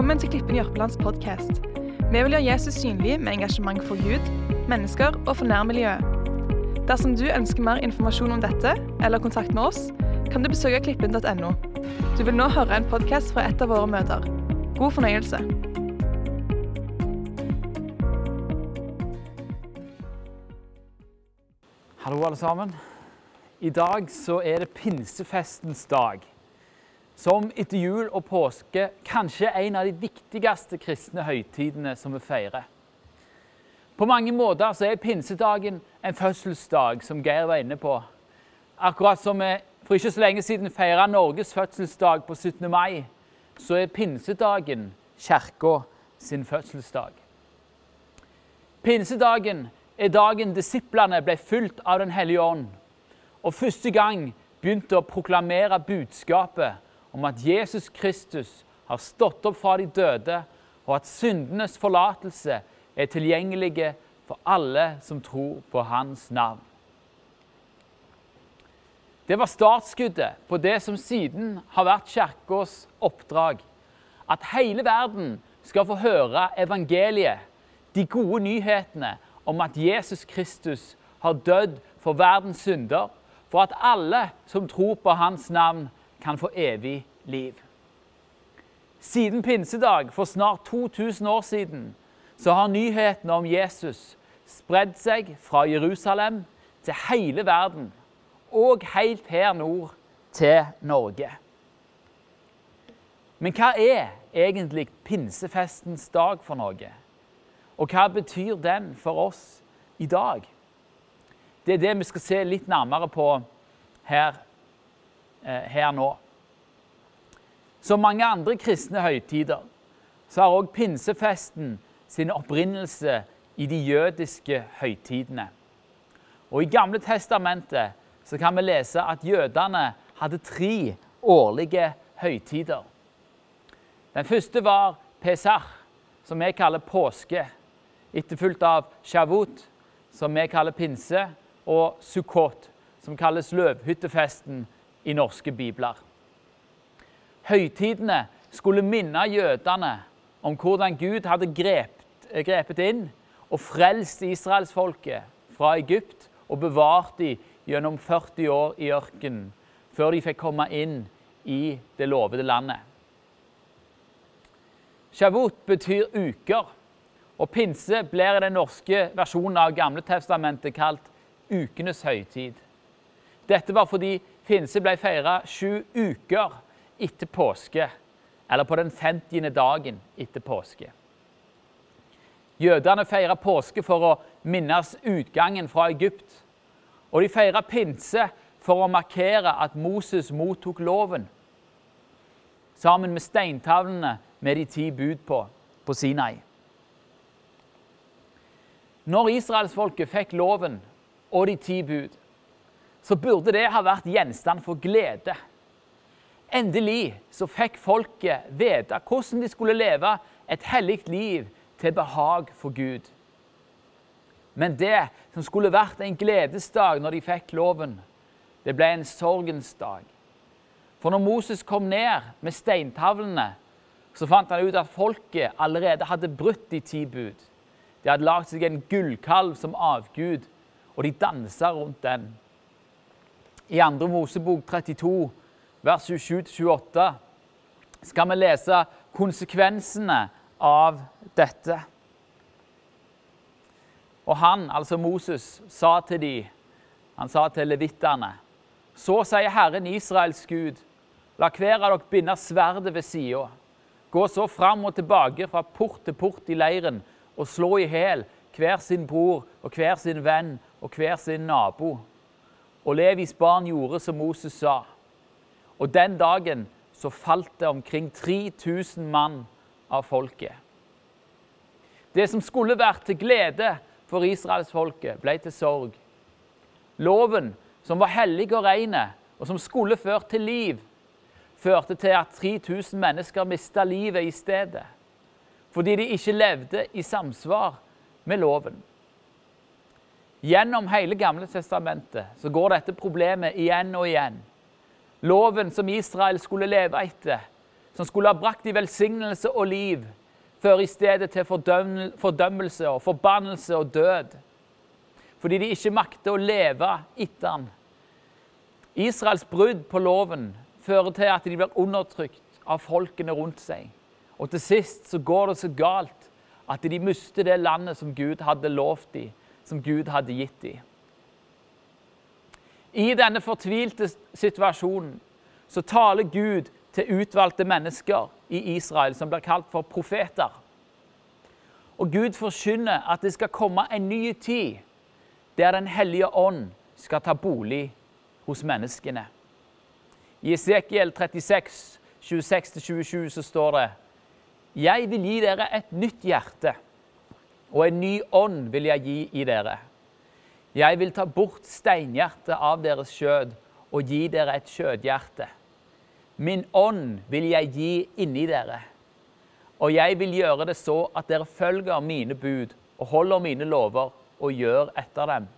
Velkommen til Klippen Jørpelands podkast. Vi vil gjøre Jesus synlig med engasjement for Gud, mennesker og for nærmiljøet. Dersom du ønsker mer informasjon om dette, eller kontakt med oss, kan du besøke klippen.no. Du vil nå høre en podkast fra et av våre møter. God fornøyelse. Hallo, alle sammen. I dag så er det pinsefestens dag. Som etter jul og påske kanskje er en av de viktigste kristne høytidene som vi feirer. På mange måter så er pinsedagen en fødselsdag, som Geir var inne på. Akkurat som vi for ikke så lenge siden feira Norges fødselsdag på 17. mai, så er pinsedagen kirka sin fødselsdag. Pinsedagen er dagen disiplene ble fulgt av Den hellige ånd, og første gang begynte å proklamere budskapet om at Jesus Kristus har stått opp fra de døde, og at syndenes forlatelse er tilgjengelige for alle som tror på hans navn. Det var startskuddet på det som siden har vært Kirkas oppdrag. At hele verden skal få høre evangeliet, de gode nyhetene om at Jesus Kristus har dødd for verdens synder, for at alle som tror på hans navn, kan få evig liv. Siden pinsedag for snart 2000 år siden så har nyhetene om Jesus spredd seg fra Jerusalem til hele verden, og helt her nord til Norge. Men hva er egentlig pinsefestens dag for noe? Og hva betyr den for oss i dag? Det er det vi skal se litt nærmere på her, her nå. Som mange andre kristne høytider så har òg pinsefesten sin opprinnelse i de jødiske høytidene. Og I Gamle testamentet så kan vi lese at jødene hadde tre årlige høytider. Den første var Pesach, som vi kaller påske, etterfulgt av Shavut, som vi kaller pinse, og Sukkot, som kalles løvhyttefesten i norske bibler. Høytidene skulle minne jødene om hvordan Gud hadde grepet, grepet inn og frelst israelsfolket fra Egypt og bevart dem gjennom 40 år i ørkenen, før de fikk komme inn i det lovede landet. Shavut betyr uker, og pinse blir i den norske versjonen av Gamle testamentet kalt ukenes høytid. Dette var fordi pinse ble feira sju uker etter påske, eller på den 50. dagen etter påske. Jødene feira påske for å minnes utgangen fra Egypt. Og de feira pinse for å markere at Moses mottok loven, sammen med steintavlene med de ti bud på, på Sinai. Når israelsfolket fikk loven og de ti bud, så burde det ha vært gjenstand for glede. Endelig så fikk folket vite hvordan de skulle leve et hellig liv til behag for Gud. Men det som skulle vært en gledesdag når de fikk loven, det ble en sorgens dag. For når Moses kom ned med steintavlene, så fant han ut at folket allerede hadde brutt de ti bud. De hadde lagd seg en gullkalv som avgud, og de dansa rundt den. I 2. Mosebok 32 vers 27-28, skal vi lese konsekvensene av dette. Og han, altså Moses, sa til de, han sa til levittene, så sier Herren Israels Gud, la hver av dere binde sverdet ved sida. Gå så fram og tilbake fra port til port i leiren og slå i hæl hver sin bror og hver sin venn og hver sin nabo. Og Levis barn gjorde som Moses sa. Og den dagen så falt det omkring 3000 mann av folket. Det som skulle vært til glede for israelsfolket, ble til sorg. Loven, som var hellig og ren, og som skulle ført til liv, førte til at 3000 mennesker mista livet i stedet. Fordi de ikke levde i samsvar med loven. Gjennom hele Gamle testamentet så går dette problemet igjen og igjen. Loven som Israel skulle leve etter, som skulle ha brakt i velsignelse og liv, fører i stedet til fordømmelse og forbannelse og død. Fordi de ikke makter å leve etter den. Israels brudd på loven fører til at de blir undertrykt av folkene rundt seg. Og til sist så går det så galt at de mister det landet som Gud hadde lovt dem, som Gud hadde gitt dem. I denne fortvilte situasjonen så taler Gud til utvalgte mennesker i Israel som blir kalt for profeter. Og Gud forkynner at det skal komme en ny tid der Den hellige ånd skal ta bolig hos menneskene. I Esekiel 36, 26-27 så står det Jeg vil gi dere et nytt hjerte, og en ny ånd vil jeg gi i dere. Jeg vil ta bort steinhjertet av deres skjød og gi dere et skjødhjerte. Min ånd vil jeg gi inni dere, og jeg vil gjøre det så at dere følger mine bud og holder mine lover og gjør etter dem.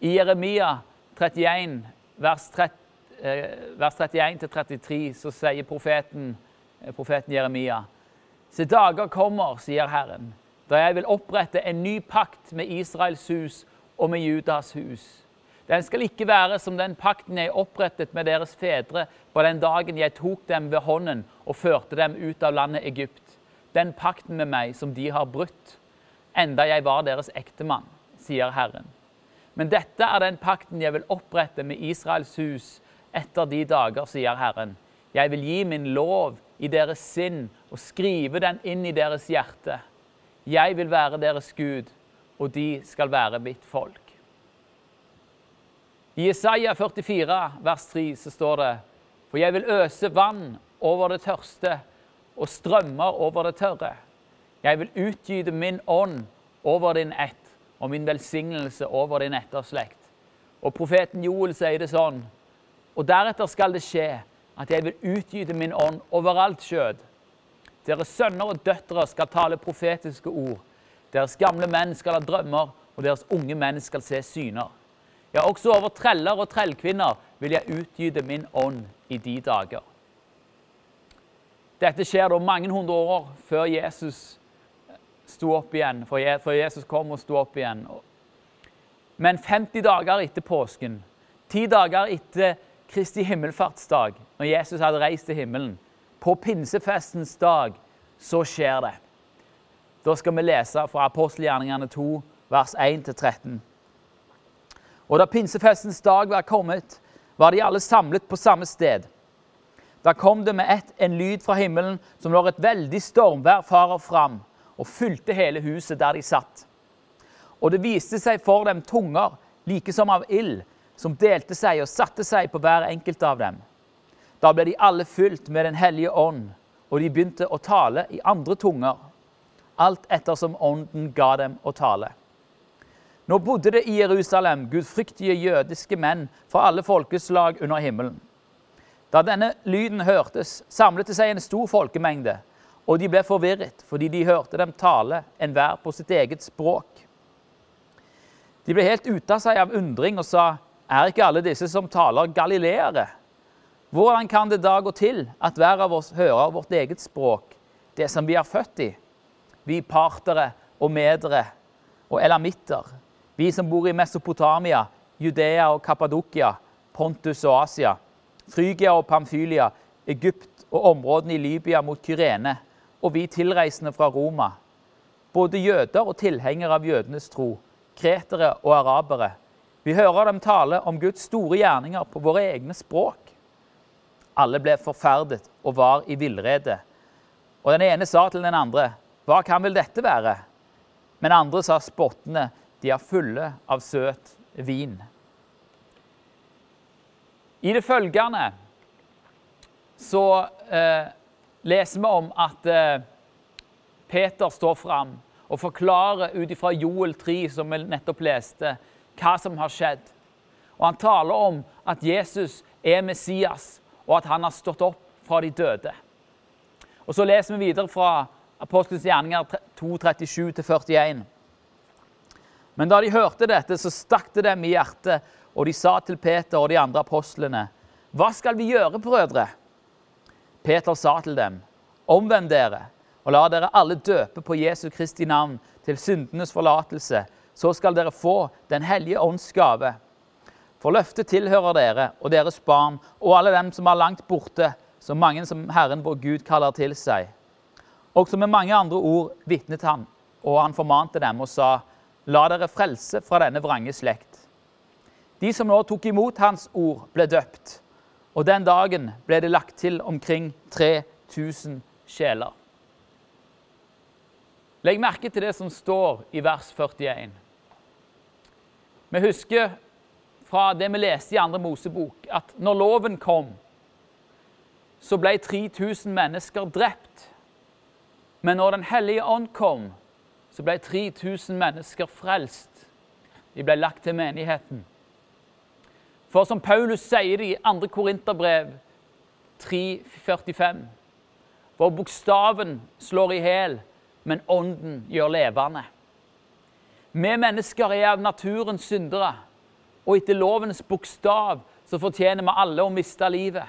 I Jeremia 31, vers, 31-33, eh, så sier profeten, eh, profeten Jeremia Se, dager kommer, sier Herren, da jeg vil opprette en ny pakt med Israels hus og med Judas hus. Den skal ikke være som den pakten jeg opprettet med deres fedre på den dagen jeg tok dem ved hånden og førte dem ut av landet Egypt. Den pakten med meg som de har brutt, enda jeg var deres ektemann, sier Herren. Men dette er den pakten jeg vil opprette med Israels hus etter de dager, sier Herren. Jeg vil gi min lov i deres sinn og skrive den inn i deres hjerte. Jeg vil være deres Gud, og de skal være mitt folk. I Isaiah 44, vers 3, så står det For jeg vil øse vann over det tørste og strømmer over det tørre. Jeg vil utgyte min ånd over din ett og min velsignelse over din etterslekt. Og profeten Joel sier det sånn. Og deretter skal det skje at jeg vil utgyte min ånd overalt skjød. Deres sønner og døtre skal tale profetiske ord. Deres gamle menn skal ha drømmer, og deres unge menn skal se syner. Ja, også over treller og trellkvinner vil jeg utgyte min ånd i de dager. Dette skjer da mange hundre år før Jesus sto opp igjen, før Jesus kom og sto opp igjen. Men 50 dager etter påsken, ti dager etter Kristi himmelfartsdag, når Jesus hadde reist til himmelen, på pinsefestens dag, så skjer det. Da skal vi lese fra apostelgjerningene 2, vers 1-13. Og da pinsefestens dag var kommet, var de alle samlet på samme sted. Da kom det med ett en lyd fra himmelen som når et veldig stormvær farer fram, og fylte hele huset der de satt. Og det viste seg for dem tunger, like som av ild, som delte seg og satte seg på hver enkelt av dem. Da ble de alle fylt med Den hellige ånd, og de begynte å tale i andre tunger, alt ettersom ånden ga dem å tale. Nå bodde det i Jerusalem gudfryktige jødiske menn fra alle folkeslag under himmelen. Da denne lyden hørtes, samlet det seg en stor folkemengde, og de ble forvirret fordi de hørte dem tale enhver på sitt eget språk. De ble helt ute av seg av undring og sa, er ikke alle disse som taler, galileere? Hvordan kan det da gå til at hver av oss hører vårt eget språk, det som vi er født i, vi partere og medere og elamitter, vi som bor i Mesopotamia, Judea og Kappadokia, Pontus og Asia, Frygia og Pamphylia, Egypt og områdene i Libya mot Kyrene, og vi tilreisende fra Roma. Både jøder og tilhengere av jødenes tro, kretere og arabere. Vi hører dem tale om Guds store gjerninger på våre egne språk. Alle ble forferdet og var i villrede. Og den ene sa til den andre, hva kan vel dette være? Men andre sa spottende, de er fulle av søt vin. I det følgende så eh, leser vi om at eh, Peter står fram og forklarer ut ifra Joel 3, som vi nettopp leste, hva som har skjedd. Og Han taler om at Jesus er Messias, og at han har stått opp fra de døde. Og Så leser vi videre fra Apostelens gjerninger 2.37-41. Men da de hørte dette, så stakk det dem i hjertet, og de sa til Peter og de andre apostlene, Hva skal vi gjøre, brødre? Peter sa til dem, omvend dere og la dere alle døpe på Jesu Kristi navn til syndenes forlatelse, så skal dere få Den hellige ånds gave. For løftet tilhører dere og deres barn og alle dem som er langt borte, så mange som Herren vår Gud kaller til seg. Også med mange andre ord vitnet han, og han formante dem og sa, La dere frelse fra denne vrange slekt. De som nå tok imot hans ord, ble døpt, og den dagen ble det lagt til omkring 3000 sjeler. Legg merke til det som står i vers 41. Vi husker fra det vi leste i andre Mosebok, at når loven kom, så ble 3000 mennesker drept. Men når Den hellige ånd kom, så ble 3000 mennesker frelst. De ble lagt til menigheten. For som Paulus sier det i 2. Korinterbrev 3,45 For bokstaven slår i hjel, men ånden gjør levende. Vi mennesker er av naturen syndere, og etter lovens bokstav så fortjener vi alle å miste livet.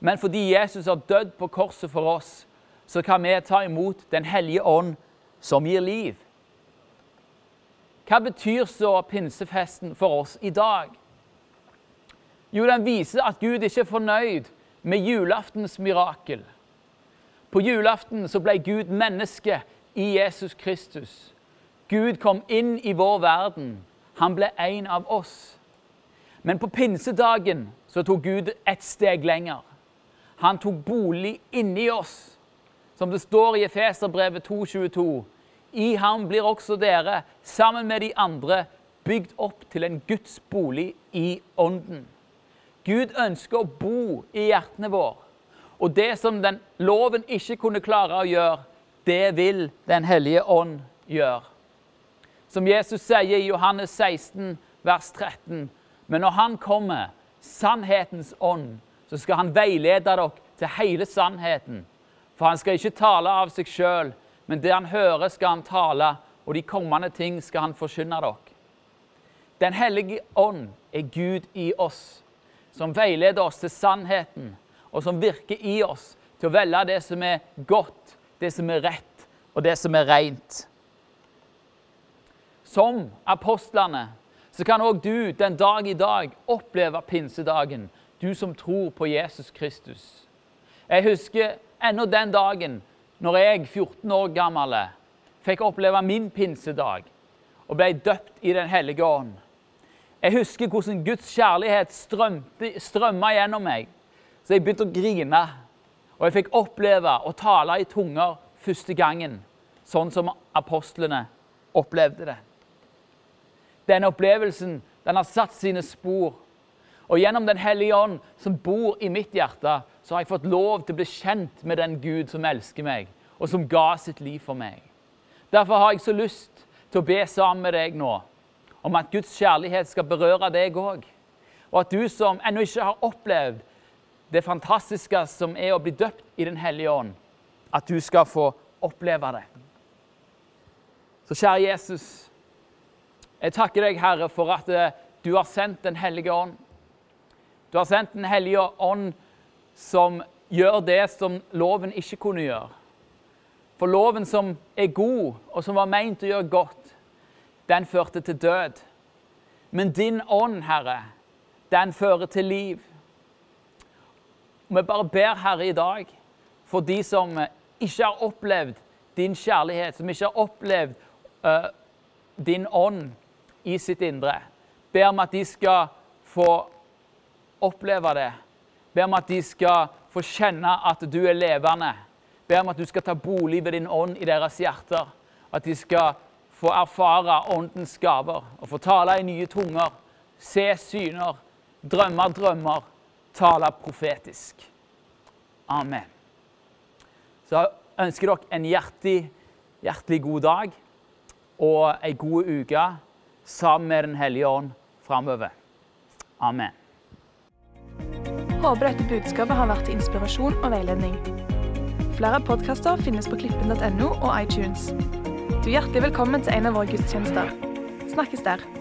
Men fordi Jesus har dødd på korset for oss, så kan vi ta imot Den hellige ånd, som gir liv. Hva betyr så pinsefesten for oss i dag? Jo, den viser at Gud ikke er fornøyd med julaftens mirakel. På julaften så ble Gud menneske i Jesus Kristus. Gud kom inn i vår verden. Han ble en av oss. Men på pinsedagen så tok Gud et steg lenger. Han tok bolig inni oss. Som det står i Efeserbrevet 2,22. I ham blir også dere, sammen med de andre, bygd opp til en Guds bolig i ånden. Gud ønsker å bo i hjertene våre. Og det som den loven ikke kunne klare å gjøre, det vil Den hellige ånd gjøre. Som Jesus sier i Johannes 16, vers 13.: Men når Han kommer, sannhetens ånd, så skal Han veilede dere til hele sannheten. For Han skal ikke tale av seg sjøl, men det Han hører, skal Han tale, og de kommende ting skal Han forkynne dere. Den hellige ånd er Gud i oss som veileder oss til sannheten, og som virker i oss til å velge det som er godt, det som er rett, og det som er rent. Som apostlene så kan òg du den dag i dag oppleve pinsedagen, du som tror på Jesus Kristus. Jeg husker ennå den dagen når jeg, 14 år gammel, fikk oppleve min pinsedag og ble døpt i Den hellige ånd. Jeg husker hvordan Guds kjærlighet strømte, strømma gjennom meg. Så jeg begynte å grine. Og jeg fikk oppleve å tale i tunger første gangen, sånn som apostlene opplevde det. Denne opplevelsen den har satt sine spor. Og gjennom Den hellige ånd, som bor i mitt hjerte, så har jeg fått lov til å bli kjent med den Gud som elsker meg, og som ga sitt liv for meg. Derfor har jeg så lyst til å be sammen med deg nå om at Guds kjærlighet skal berøre deg òg. Og at du som ennå ikke har opplevd det fantastiske som er å bli døpt i Den hellige ånd, at du skal få oppleve det. Så kjære Jesus, jeg takker deg, Herre, for at eh, du har sendt Den hellige ånd. Du har sendt Den hellige ånd som gjør det som loven ikke kunne gjøre. For loven som er god, og som var meint å gjøre godt, den førte til død. Men din ånd, Herre, den fører til liv. Vi bare ber, Herre, i dag for de som ikke har opplevd din kjærlighet, som ikke har opplevd uh, din ånd i sitt indre. Ber om at de skal få oppleve det. Ber om at de skal få kjenne at du er levende. Ber om at du skal ta bolig ved din ånd i deres hjerter. At de skal få erfare Åndens gaver og få tale i nye tunger, se syner, drømme drømmer, tale profetisk. Amen. Så jeg ønsker dere en hjertelig, hjertelig god dag og ei god uke sammen med Den hellige ånd framover. Amen. Håper dette budskapet har vært til inspirasjon og veiledning. Flere podkaster finnes på klippen.no og iTunes. Du er hjertelig velkommen til en av våre gudstjenester. Snakkes der.